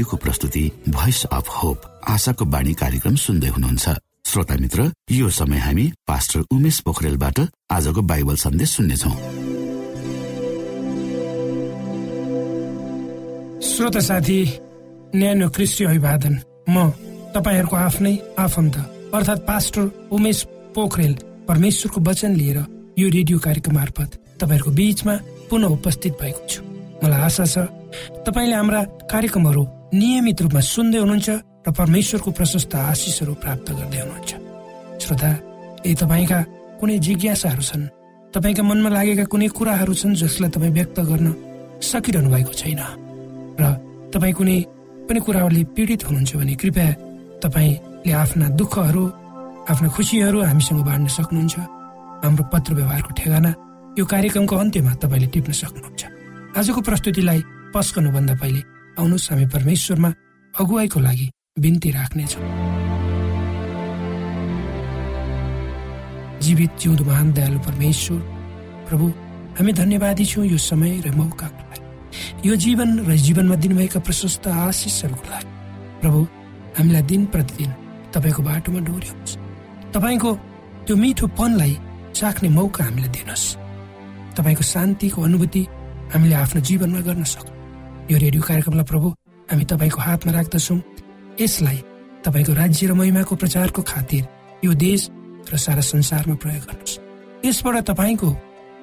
रेडियोको प्रस्तुति voice of hope आशाको बाणी कार्यक्रम सुन्दै हुनुहुन्छ। श्रोता मित्र यो समय हामी पास्टर उमेश पोखरेलबाट आजको बाइबल सन्देश सुन्नेछौ। श्रोता साथी न्यानो कृषि अभिवादन। म तपाईँहरूको आफ्नै आफन्त अर्थात् पास्टर उमेश पोखरेल परमेश्वरको वचन लिएर यो रेडियो कार्यक्रम मार्फत तपाईँहरूको बिचमा पुनः उपस्थित भएको छु। मलाई आशा छ तपाईँले हाम्रा कार्यक्रमहरू नियमित रूपमा सुन्दै हुनुहुन्छ र परमेश्वरको प्रशस्त आशिषहरू प्राप्त गर्दै हुनुहुन्छ। श्रोता यदि तपाईँका कुनै जिज्ञासाहरू छन्? तपाईँका मनमा लागेका कुनै कुराहरू छन् जसलाई तपाईँ व्यक्त गर्न सकिरहनु भएको छैन? र तपाईँ कुनै पनि कुराहरूले पीडित हुनुहुन्छ भने कृपया तपाईँले आफ्ना दुःखहरू आफ्ना खुसीहरू हामीसँग बाँड्न सक्नुहुन्छ। हाम्रो पत्र व्यवहारको ठेगाना यो कार्यक्रमको अन्त्यमा तपाईँले टिप्न सक्नुहुन्छ। आजको प्रस्तुतिलाई पस्कनुभन्दा पहिले आउनुहोस् हामी परमेश्वरमा अगुवाईको लागि बिन्ती राख्नेछौँ। जीवित जिउँदो महान दयालु परमेश्वर प्रभु हामी धन्यवादी छौँ यो समय र मौकाको लागि। यो जीवन र जीवनमा दिनुभएका प्रशस्त आशिषहरूको लागि। प्रभु हामीलाई दिन प्रतिदिन तपाईँको बाटोमा डोर्याउनुहोस्। तपाईँको त्यो मिठोपनलाई चाख्ने मौका हामीलाई दिनुहोस्। तपाईँको शान्तिको अनुभूति हामीले आफ्नो जीवनमा गर्न सकौँ यो रेडियो कार्यक्रमलाई प्रभु हामी तपाईँको हातमा राख्दछौँ। यसलाई तपाईँको राज्य र महिमाको प्रचारको खातिर यो देश र सारा संसारमा प्रयोग गर्नुहोस्। यसबाट तपाईँको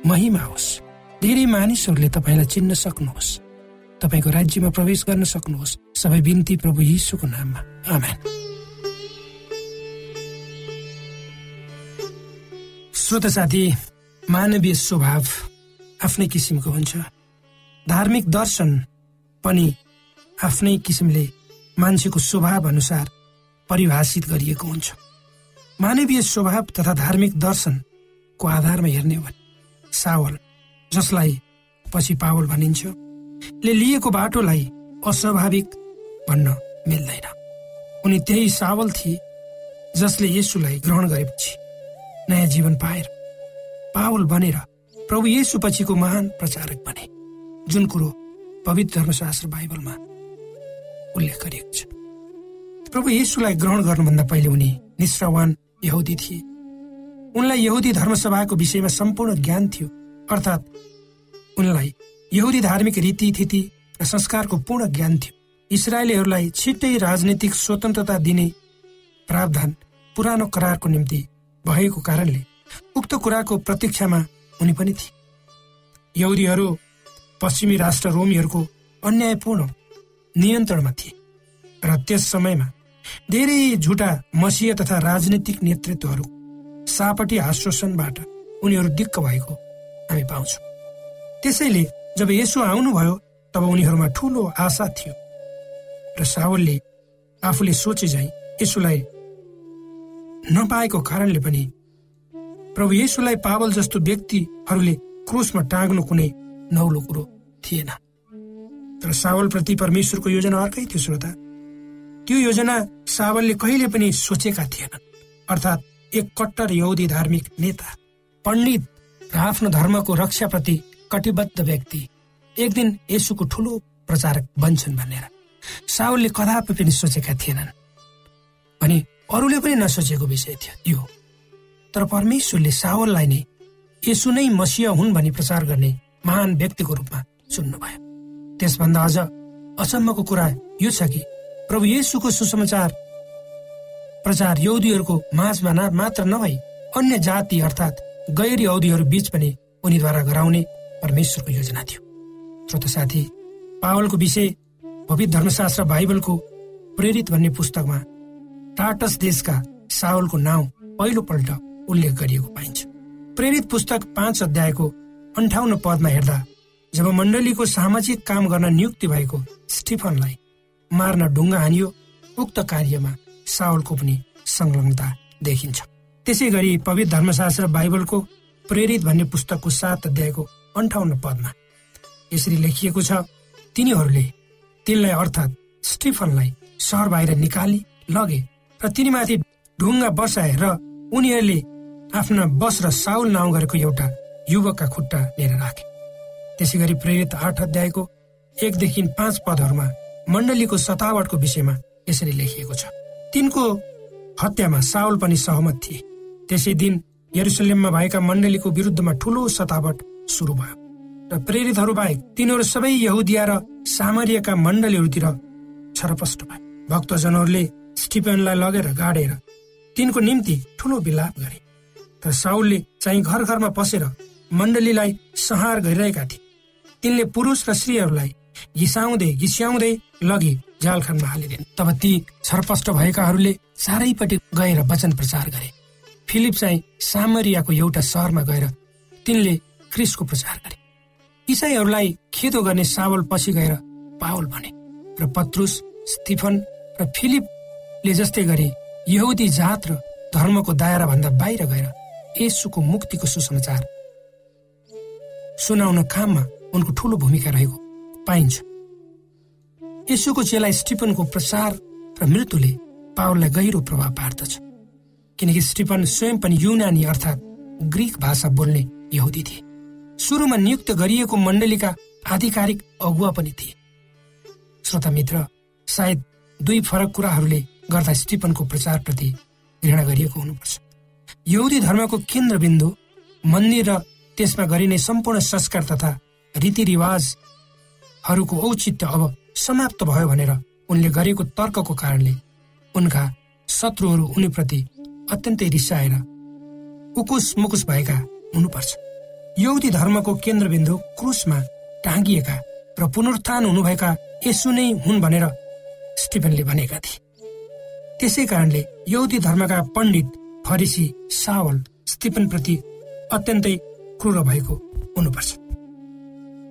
महिमा होस्। धेरै मानिसहरूले तपाईँलाई चिन्न सक्नुहोस्। तपाईँको राज्यमा प्रवेश गर्न सक्नुहोस्। सबै बिन्ती प्रभु यीशुको नाममा। आमेन। श्रोत साथी मानवीय स्वभाव आफ्नै किसिमको हुन्छ। धार्मिक दर्शन पनि आफ्नै किसिमले मान्छेको स्वभाव अनुसार परिभाषित गरिएको हुन्छ। मानवीय स्वभाव तथा धार्मिक दर्शनको आधारमा हेर्ने हो भने सावल जसलाई पछि पावल भनिन्छ ले लिएको बाटोलाई अस्वाभाविक भन्न मिल्दैन। उनी त्यही सावल थिए जसले यसुलाई ग्रहण गरेपछि नयाँ जीवन पाएर पावल बनेर प्रभु येसु पछिको महान प्रचारक बने। जुन कुरो पवित्र धर्मशास्त्र बाइबलमा उल्लेख गरिएको छ। प्रभु येसुलाई ग्रहण गर्नुभन्दा पहिले उनी निश्रवान यहुदी थिए। उनलाई यहुदी धर्मसभाको विषयमा सम्पूर्ण ज्ञान थियो। अर्थात् उनलाई यहुदी धार्मिक रीतिथिति र संस्कारको पूर्ण ज्ञान थियो। इसरायलीहरूलाई छिट्टै राजनीतिक स्वतन्त्रता दिने प्रावधान पुरानो करारको निम्ति भएको कारणले उक्त कुराको प्रतीक्षामा हुने पनि थिए। यहुदीहरू पश्चिमी राष्ट्र रोमीहरूको अन्यायपूर्ण नियन्त्रणमा थिए र त्यस समयमा धेरै झुटा मसीह तथा राजनीतिक नेतृत्वहरू सापटी आश्वासनबाट उनीहरू दिक्क भएको हामी पाउँछौँ। त्यसैले जब यसो आउनुभयो तब उनीहरूमा ठुलो आशा थियो र सावलले आफूले सोचे झै यसुलाई नपाएको कारणले पनि प्रभु येसुलाई पावल जस्तो व्यक्तिहरूले क्रुसमा टाँग्नु कुनै नौलो कुरो थिएन। तर सावलप्रति परमेश्वरको योजना अर्कै थियो श्रोता। त्यो योजना सावलले कहिले पनि सोचेका थिएनन् अर्थात् एक कट्टर यहुदी धार्मिक नेता पण्डित र आफ्नो धर्मको रक्षाप्रति कटिबद्ध व्यक्ति एक दिन यसुको ठुलो प्रचारक बन्छन् भनेर। साउलले कदापि पनि सोचेका थिएनन्। भने अरूले पनि नसोचेको विषय थियो यो। तर परमेश्वरले सावललाई नै यसु नै मसिह हुन् भनी प्रचार गर्ने महान व्यक्तिको रूपमा चुन्नुभयो त्यसभन्दा अझ अचम्मको कुरा यो छ कि प्रभु येसुको सुसमाचार प्रचार यौदीहरूको माझमा मात्र नभई अन्य जाति अर्थात् गैर यौदीहरू बीच पनि उनीद्वारा गराउने परमेश्वरको योजना थियो। श्रोत साथी पावलको विषय पवित्र धर्मशास्त्र बाइबलको प्रेरित भन्ने पुस्तकमा टाटस देशका सावलको नाउँ पहिलोपल्ट उल्लेख गरिएको पाइन्छ। प्रेरित पुस्तक पाँच अध्यायको अन्ठाउन्न पदमा हेर्दा जब मण्डलीको सामाजिक काम गर्न नियुक्ति भएको स्टिफनलाई मार्न ढुङ्गा हानियो उक्त कार्यमा सावलको पनि संलग्नता देखिन्छ। त्यसै गरी पवित्र धर्मशास्त्र बाइबलको प्रेरित भन्ने पुस्तकको सात अध्यायको अन्ठाउन्न पदमा यसरी लेखिएको छ तिनीहरूले तिनलाई अर्थात् स्टिफनलाई सहर बाहिर निकाली लगे र तिनीमाथि ढुङ्गा बसाए र उनीहरूले आफ्ना बस र साउल नाउँ गरेको एउटा युवकका खुट्टा लिएर राखे। त्यसै गरी प्रेरित आठ अध्यायको एकदेखि पाँच पदहरूमा मण्डलीको सतावटको विषयमा यसरी लेखिएको छ। तिनको हत्यामा साउल पनि सहमत थिए। त्यसै दिन यरुसलेममा भएका मण्डलीको विरुद्धमा ठूलो सतावट सुरु भयो। र प्रेरितहरू बाहेक तिनीहरू सबै यहुदिया र सामरियाका मण्डलीहरूतिर छरपष्ट भए। भक्तजनहरूले स्टिफेनलाई लगेर गाडेर तिनको निम्ति ठुलो विलाप गरे। तर साउलले चाहिँ घर घरमा पसेर मण्डलीलाई संहार गरिरहेका थिए। तिनले पुरुष र स्त्रीहरूलाई घिसाउँदै घिस्याउँदै लगी जालखानमा हालिदिन्। तब ती छरपष्ट भएकाहरूले चारैपट्टि गएर वचन प्रचार गरे। फिलिप चाहिँ सामरियाको एउटा सहरमा गएर तिनले क्रिसको प्रचार गरे। इसाईहरूलाई खेदो गर्ने सावल पछि गएर पावल भने र पत्रुस स्टिफन र फिलिपले जस्तै गरी यहुदी जात र धर्मको दायरा भन्दा बाहिर गएर यसुको मुक्तिको सुसमाचार सुनाउन काममा उनको ठूलो भूमिका रहेको पाइन्छ। यसुको चेला स्टिफनको प्रसार र मृत्युले पावललाई गहिरो प्रभाव पार्दछ। किनकि स्टिफन स्वयं पनि युनानी अर्थात् ग्रिक भाषा बोल्ने यहुदी थिए। सुरुमा नियुक्त गरिएको मण्डलीका आधिकारिक अगुवा पनि थिए। श्रोता मित्र सायद दुई फरक कुराहरूले गर्दा स्टिफनको प्रचारप्रति घृणा गरिएको हुनुपर्छ। यहुदी धर्मको केन्द्रबिन्दु मन्दिर र त्यसमा गरिने सम्पूर्ण संस्कार तथा रीतिरिवाजहरूको औचित्य अब समाप्त भयो भनेर उनले गरेको तर्कको कारणले उनका शत्रुहरू उनीप्रति अत्यन्तै रिसाएर उकुस मुकुस भएका हुनुपर्छ। यौदी धर्मको केन्द्रबिन्दु क्रुसमा टाँगिएका र पुनरुत्थान हुनुभएका यसु नै हुन् भनेर स्टिफनले भनेका थिए। त्यसै कारणले यौदी धर्मका पण्डित फरिसी सावल स्टिफनप्रति अत्यन्तै क्रूर भएको हुनुपर्छ।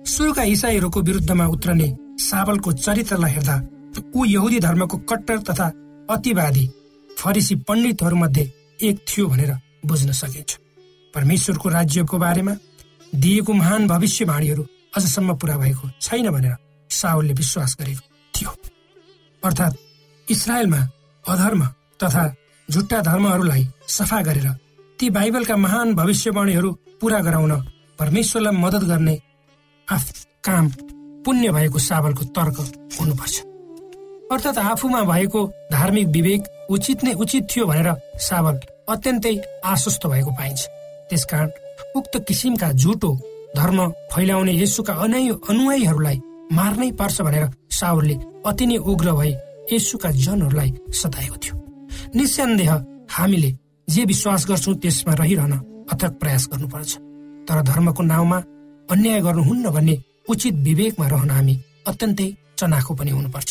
सुरुका इसाईहरूको विरुद्धमा उत्रने सावलको चरित्रलाई हेर्दा ऊ यहुदी धर्मको कट्टर तथा अतिवादी फरिसी पण्डितहरूमध्ये एक थियो भनेर बुझ्न सकिन्छ। परमेश्वरको राज्यको बारेमा दिएको महान भविष्यवाणीहरू अझसम्म पुरा भएको छैन भनेर सावलले विश्वास गरेको थियो। अर्थात् इसरायलमा अधर्म तथा झुट्टा धर्महरूलाई सफा गरेर ती बाइबलका महान भविष्यवाणीहरू पूरा गराउन परमेश्वरलाई मद्दत गर्ने आफ काम पुण्य भएको सावलको तर्क हुनुपर्छ। अर्थात् आफूमा भएको धार्मिक विवेक उचित नै उचित थियो भनेर सावल अत्यन्तै आश्वस्त भएको पाइन्छ। त्यसकारण उक्त किसिमका झुटो धर्म फैलाउने यसुका अनुयायीहरूलाई मार्नै पर्छ भनेर सावरले अति नै उग्र भई यसुका जनहरूलाई सताएको थियो। निसन्देह हामीले जे विश्वास गर्छौँ त्यसमा रहिरहन अथक प्रयास गर्नुपर्छ। तर धर्मको नाउँमा अन्याय गर्नुहुन्न भन्ने उचित विवेकमा रहन हामी अत्यन्तै चनाखो पनि हुनुपर्छ।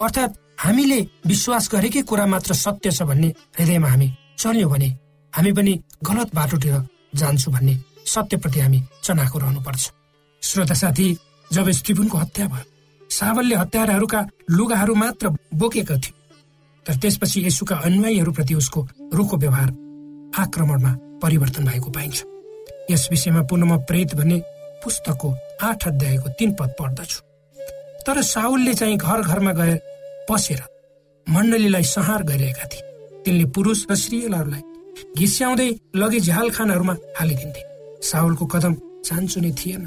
अर्थात् हामीले विश्वास गरेकै कुरा मात्र सत्य छ भन्ने हृदयमा हामी चल्यौँ भने हामी पनि गलत बाटोतिर जान्छु भन्ने सत्यप्रति हामी चनाखो रहनुपर्छ। श्रोता साथी जब स्टिफनको हत्या भयो सावलले हत्याराहरूका लुगाहरू मात्र बोकेका थियो तर त्यसपछि यसुका अनुयायीहरूप्रति उसको रुखो व्यवहार आक्रमणमा परिवर्तन भएको पाइन्छ। यस विषयमा पुनः प्रेत भन्ने पुस्तकको आठ अध्यायको तीन पद पढ्दछु। तर साउलले चाहिँ घर घरमा गएर पसेर मण्डलीलाई संहार गरिरहेका थिए। तिनले पुरुष र स्त्रीहरूलाई घिस्याउँदै लगे झ्याल खानाहरूमा हालिदिन्थे। साउलको कदम चान्चो नै थिएन।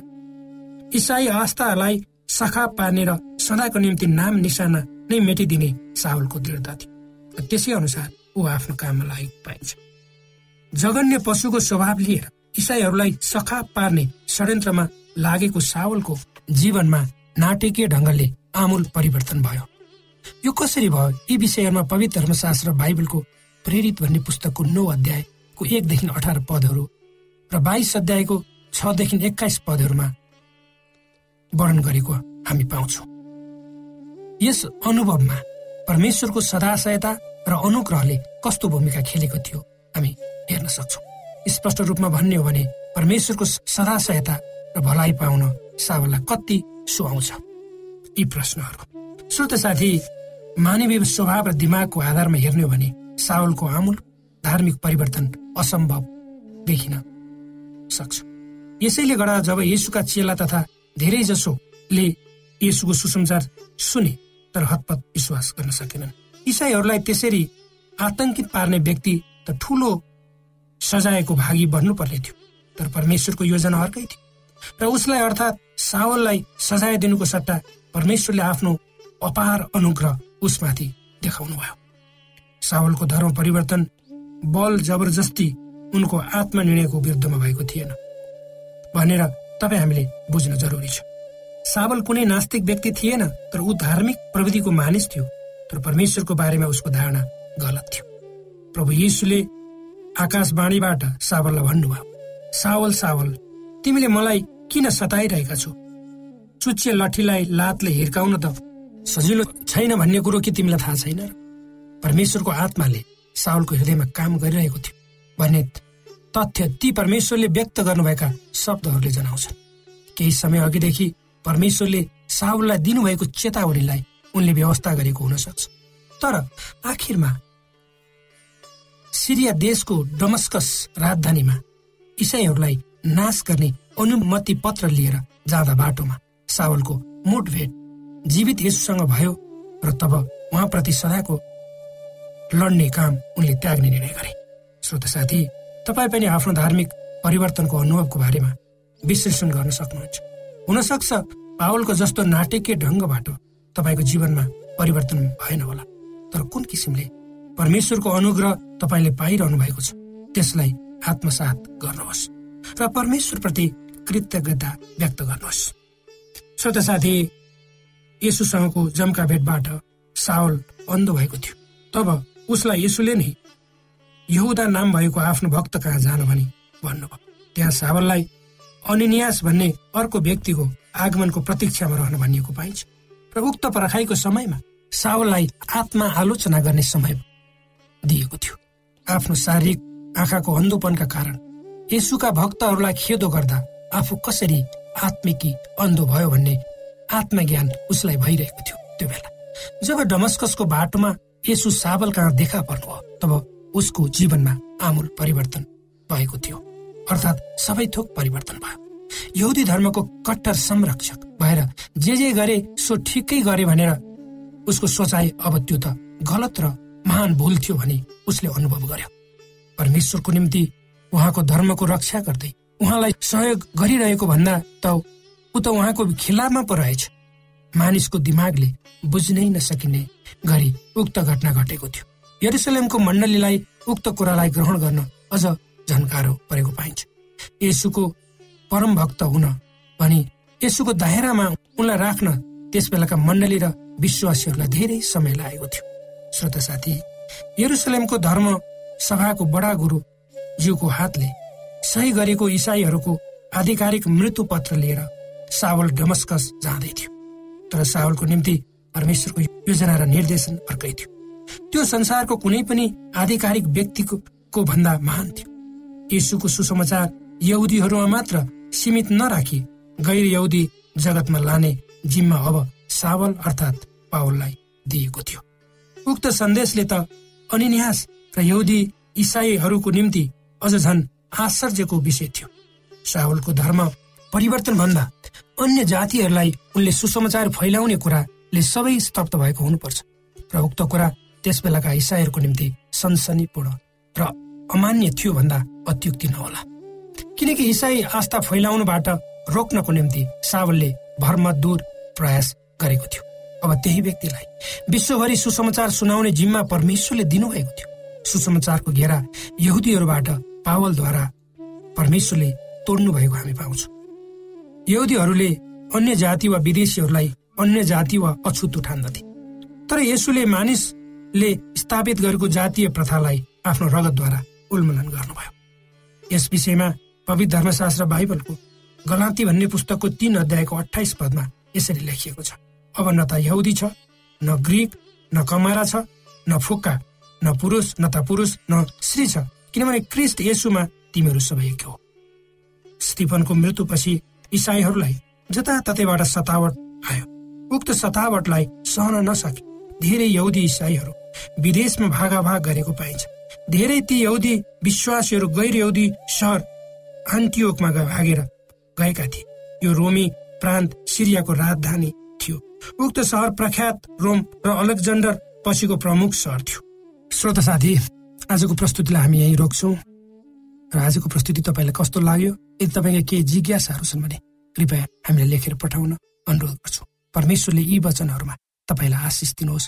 इसाई आस्थालाई सखा पार्ने र सदाको निम्ति नाम निशाना नै मेटिदिने साउलको दृढता थियो। त्यसै अनुसार ऊ आफ्नो काममा लागेको पाइन्छ। जगन्य पशुको स्वभाव लिएर इसाईहरूलाई सखा पार्ने षड्यन्त्रमा लागेको सावलको जीवनमा नाटकीय ढङ्गले आमूल परिवर्तन भयो। यो कसरी भयो? यी विषयहरूमा पवित्र धर्मशास्त्र बाइबलको प्रेरित भन्ने पुस्तकको नौ अध्यायको एकदेखि अठार पदहरू र बाइस अध्यायको छदेखि एक्काइस पदहरूमा वर्णन गरेको हामी पाउँछौँ। यस अनुभवमा परमेश्वरको सदा सहायता र अनुग्रहले कस्तो भूमिका खेलेको थियो हामी हेर्न सक्छौँ। स्पष्ट रूपमा भन्ने हो भने परमेश्वरको सदा सहायता र भलाइ पाउन सावललाई कति सुहाउँछ। यी प्रश्नहरू। श्रोत साथी मानवीय स्वभाव र दिमागको आधारमा हेर्ने हो भने सावलको आमूल धार्मिक परिवर्तन असम्भव देखिन सक्छ। यसैले गर्दा जब येसुका चेला तथा धेरै जसोले यसुको सुसमाचार सुने तर हतपत विश्वास गर्न सकेनन्। इसाईहरूलाई त्यसरी आतंकित पार्ने व्यक्ति त ठुलो सजायको भागी बन्नुपर्ने थियो। तर परमेश्वरको योजना अर्कै थियो। र उसलाई अर्थात् सावललाई सजाय दिनुको सट्टा परमेश्वरले आफ्नो अपार अनुग्रह उसमाथि देखाउनु भयो सावलको धर्म परिवर्तन बल जबरजस्ती उनको आत्मनिर्णयको विरुद्धमा भएको थिएन। भनेर तपाईँ हामीले बुझ्न जरुरी छ। सावल कुनै नास्तिक व्यक्ति थिएन तर ऊ धार्मिक प्रविधिको मानिस थियो। तर परमेश्वरको बारेमा उसको धारणा गलत थियो। प्रभु यीशुले आकाशवाणीबाट सावललाई भन्नुभयो सावल सावल तिमीले मलाई किन सताइरहेका छौ? चुच्चे लठीलाई लातले हिर्काउन त सजिलो छैन भन्ने कुरो कि तिमीलाई थाहा छैन परमेश्वरको आत्माले सावलको हृदयमा काम गरिरहेको थियो भन्ने तथ्य ती परमेश्वरले व्यक्त गर्नुभएका शब्दहरूले जनाउँछन्। केही समय अघिदेखि परमेश्वरले साउललाई दिनुभएको चेतावनीलाई उनले व्यवस्था गरेको हुन सक्छ। तर आखिरमा सिरिया देशको डमस्कस राजधानीमा इसाईहरूलाई नाश गर्ने अनुमति पत्र लिएर जाँदा बाटोमा सावलको मुठभेट जीवित यसुसँग भयो र तब उहाँप्रति सदाको लड्ने काम उनले त्याग्ने निर्णय गरे। श्रोत साथी तपाईँ पनि आफ्नो धार्मिक परिवर्तनको अनुभवको बारेमा विश्लेषण गर्न सक्नुहुन्छ। हुनसक्छ पावलको जस्तो नाटकीय ढङ्गबाट तपाईँको जीवनमा परिवर्तन भएन होला। तर कुन किसिमले परमेश्वरको अनुग्रह तपाईँले पाइरहनु भएको छ त्यसलाई आत्मसात गर्नुहोस् र परमेश्वरप्रति कृतज्ञता व्यक्त गर्नुहोस्। श्रोत साथी यसुसँगको जम्का भेटबाट सावल अन्ध भएको थियो। तब उसलाई यसुले नै यहुदा नाम भएको आफ्नो भक्त कहाँ जान भनी भन्नुभयो। त्यहाँ सावललाई अनिन्यास भन्ने अर्को व्यक्तिको आगमनको प्रतीक्षामा रहन भनिएको पाइन्छ। र उक्त पर्खाइको समयमा सावललाई आत्मा आलोचना गर्ने समय दिएको थियो। आफ्नो शारीरिक आँखाको अन्धोपनका कारण यसुका भक्तहरूलाई खेदो गर्दा आफू कसरी आत्मिकी अन्धो भयो भन्ने आत्मज्ञान उसलाई भइरहेको थियो त्यो बेला। जब डमस्कसको बाटोमा यसु सावल कहाँ देखा पर्नु तब उसको जीवनमा आमूल परिवर्तन भएको थियो। अर्थात् सबै थोक परिवर्तन भयो। यहुदी धर्मको कट्टर संरक्षक भएर जे जे गरे सो ठिकै गरे भनेर उसको सोचाइ अब त्यो त गलत र महान भूल थियो भने उसले अनुभव गर्यो। परमेश्वरको निम्ति उहाँको धर्मको रक्षा गर्दै उहाँलाई सहयोग गरिरहेको भन्दा त ऊ त उहाँको खिलाफमा पो रहेछ। मानिसको दिमागले बुझ्नै नसकिने गरी उक्त घटना घटेको थियो। यरुसलेमको मण्डलीलाई उक्त कुरालाई ग्रहण गर्न अझ झन्कारो परेको पाइन्छ। यसुको परम भक्त हुन भनी यसुको दायरामा उनलाई राख्न त्यस बेलाका मण्डली र विश्वासीहरूलाई धेरै समय लागेको थियो। श्रोता साथी यरुसलेमको धर्म सभाको बडा गुरु ज्यूको हातले सही गरेको इसाईहरूको आधिकारिक मृत्यु पत्र लिएर सावल डमस्कस जाँदै थियो। तर सावलको निम्ति परमेश्वरको योजना र निर्देशन अर्कै थियो। त्यो संसारको कुनै पनि आधिकारिक व्यक्तिको भन्दा महान थियो। यीशुको सुसमाचार यहुदीहरूमा मात्र सीमित नराखी गैर यहुदी जगतमा लाने जिम्मा अब सावल अर्थात् पावललाई दिएको थियो। उक्त सन्देशले त अनिन्यास र यहुदी इसाईहरूको निम्ति अझ झन आश्चर्यको विषय थियो। सावलको धर्म परिवर्तन भन्दा अन्य जातिहरूलाई उनले सुसमाचार फैलाउने कुराले सबै स्तब्ध भएको हुनुपर्छ। र उक्त कुरा त्यस बेलाका इसाईहरूको निम्ति सनसनीपूर्ण र अमान्य थियो भन्दा अत्युक्ति नहोला। किनकि इसाई आस्था फैलाउनबाट रोक्नको निम्ति सावलले भरमदूर प्रयास गरेको थियो। अब त्यही व्यक्तिलाई विश्वभरि सुसमाचार सुनाउने जिम्मा परमेश्वरले दिनुभएको थियो। सुसमाचारको घेरा यहुदीहरूबाट पावलद्वारा परमेश्वरले तोड्नु भएको हामी पाउँछौँ। यहुदीहरूले अन्य जाति वा विदेशीहरूलाई अन्य जाति वा अछुत ठान्दथे तर यसुले मानिसले स्थापित गरेको जातीय प्रथालाई आफ्नो रगतद्वारा उन्मूलन गर्नुभयो। यस विषयमा पवित्र धर्मशास्त्र बाइबलको गलाती भन्ने पुस्तकको तीन अध्यायको अठाइस पदमा यसरी लेखिएको छ। अब न त यहुदी छ न ग्रिक न कमारा छ न फुक्का न पुरुष न त पुरुष न स्त्री छ किनभने क्रिस्ट यसुमा तिमीहरू सबै एक हो। स्टिफनको मृत्युपछि इसाईहरूलाई जताततैबाट सतावट आयो। उक्त सतावटलाई सहन नसके धेरै यहुदी इसाईहरू विदेशमा भागाभाग गरेको पाइन्छ। धेरै ती यहुदी विश्वासीहरू गैर यहुदी सहर आन्टियोकमा भागेर गएका थिए। यो रोमी प्रान्त सिरियाको राजधानी थियो। उक्त सहर प्रख्यात रोम र अलेक्जेन्डर पछिको प्रमुख सहर थियो। श्रोत साथी आजको प्रस्तुतिलाई हामी यहीँ रोक्छौँ। र आजको प्रस्तुति तपाईँलाई कस्तो लाग्यो? यदि तपाईँका केही जिज्ञासाहरू छन् भने कृपया हामीलाई लेखेर पठाउन अनुरोध गर्छौँ। परमेश्वरले यी वचनहरूमा तपाईँलाई आशिष दिनुहोस्।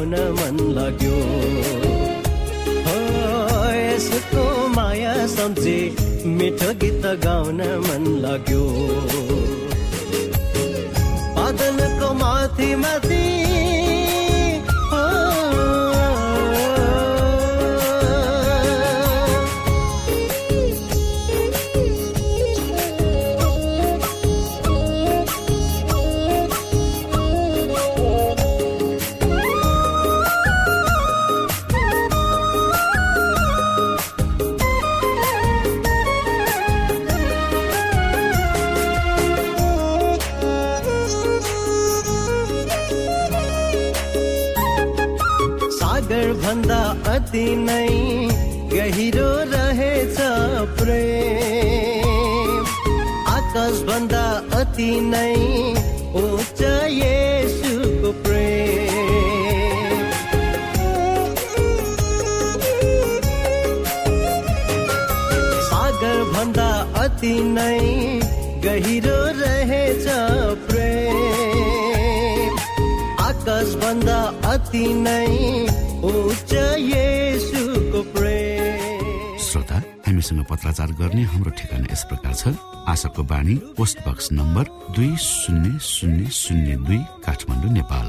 गाउन मन लाग्यो। हो यसको माया सम्झे मिठो गीत गाउन मन लाग्यो। बादलको माथि माथि सागर भन्दा अति नै गहिरो रहेछ प्रेम। आकाश भन्दा अति नै उच्च येसुको प्रेम। श्रोता हामीसँग पत्राचार गर्ने हाम्रो ठेगाना यस प्रकार छ। आशाको बाणी पोस्ट बक्स नम्बर दुई शून्य शून्य शून्य दुई काठमाडौँ नेपाल।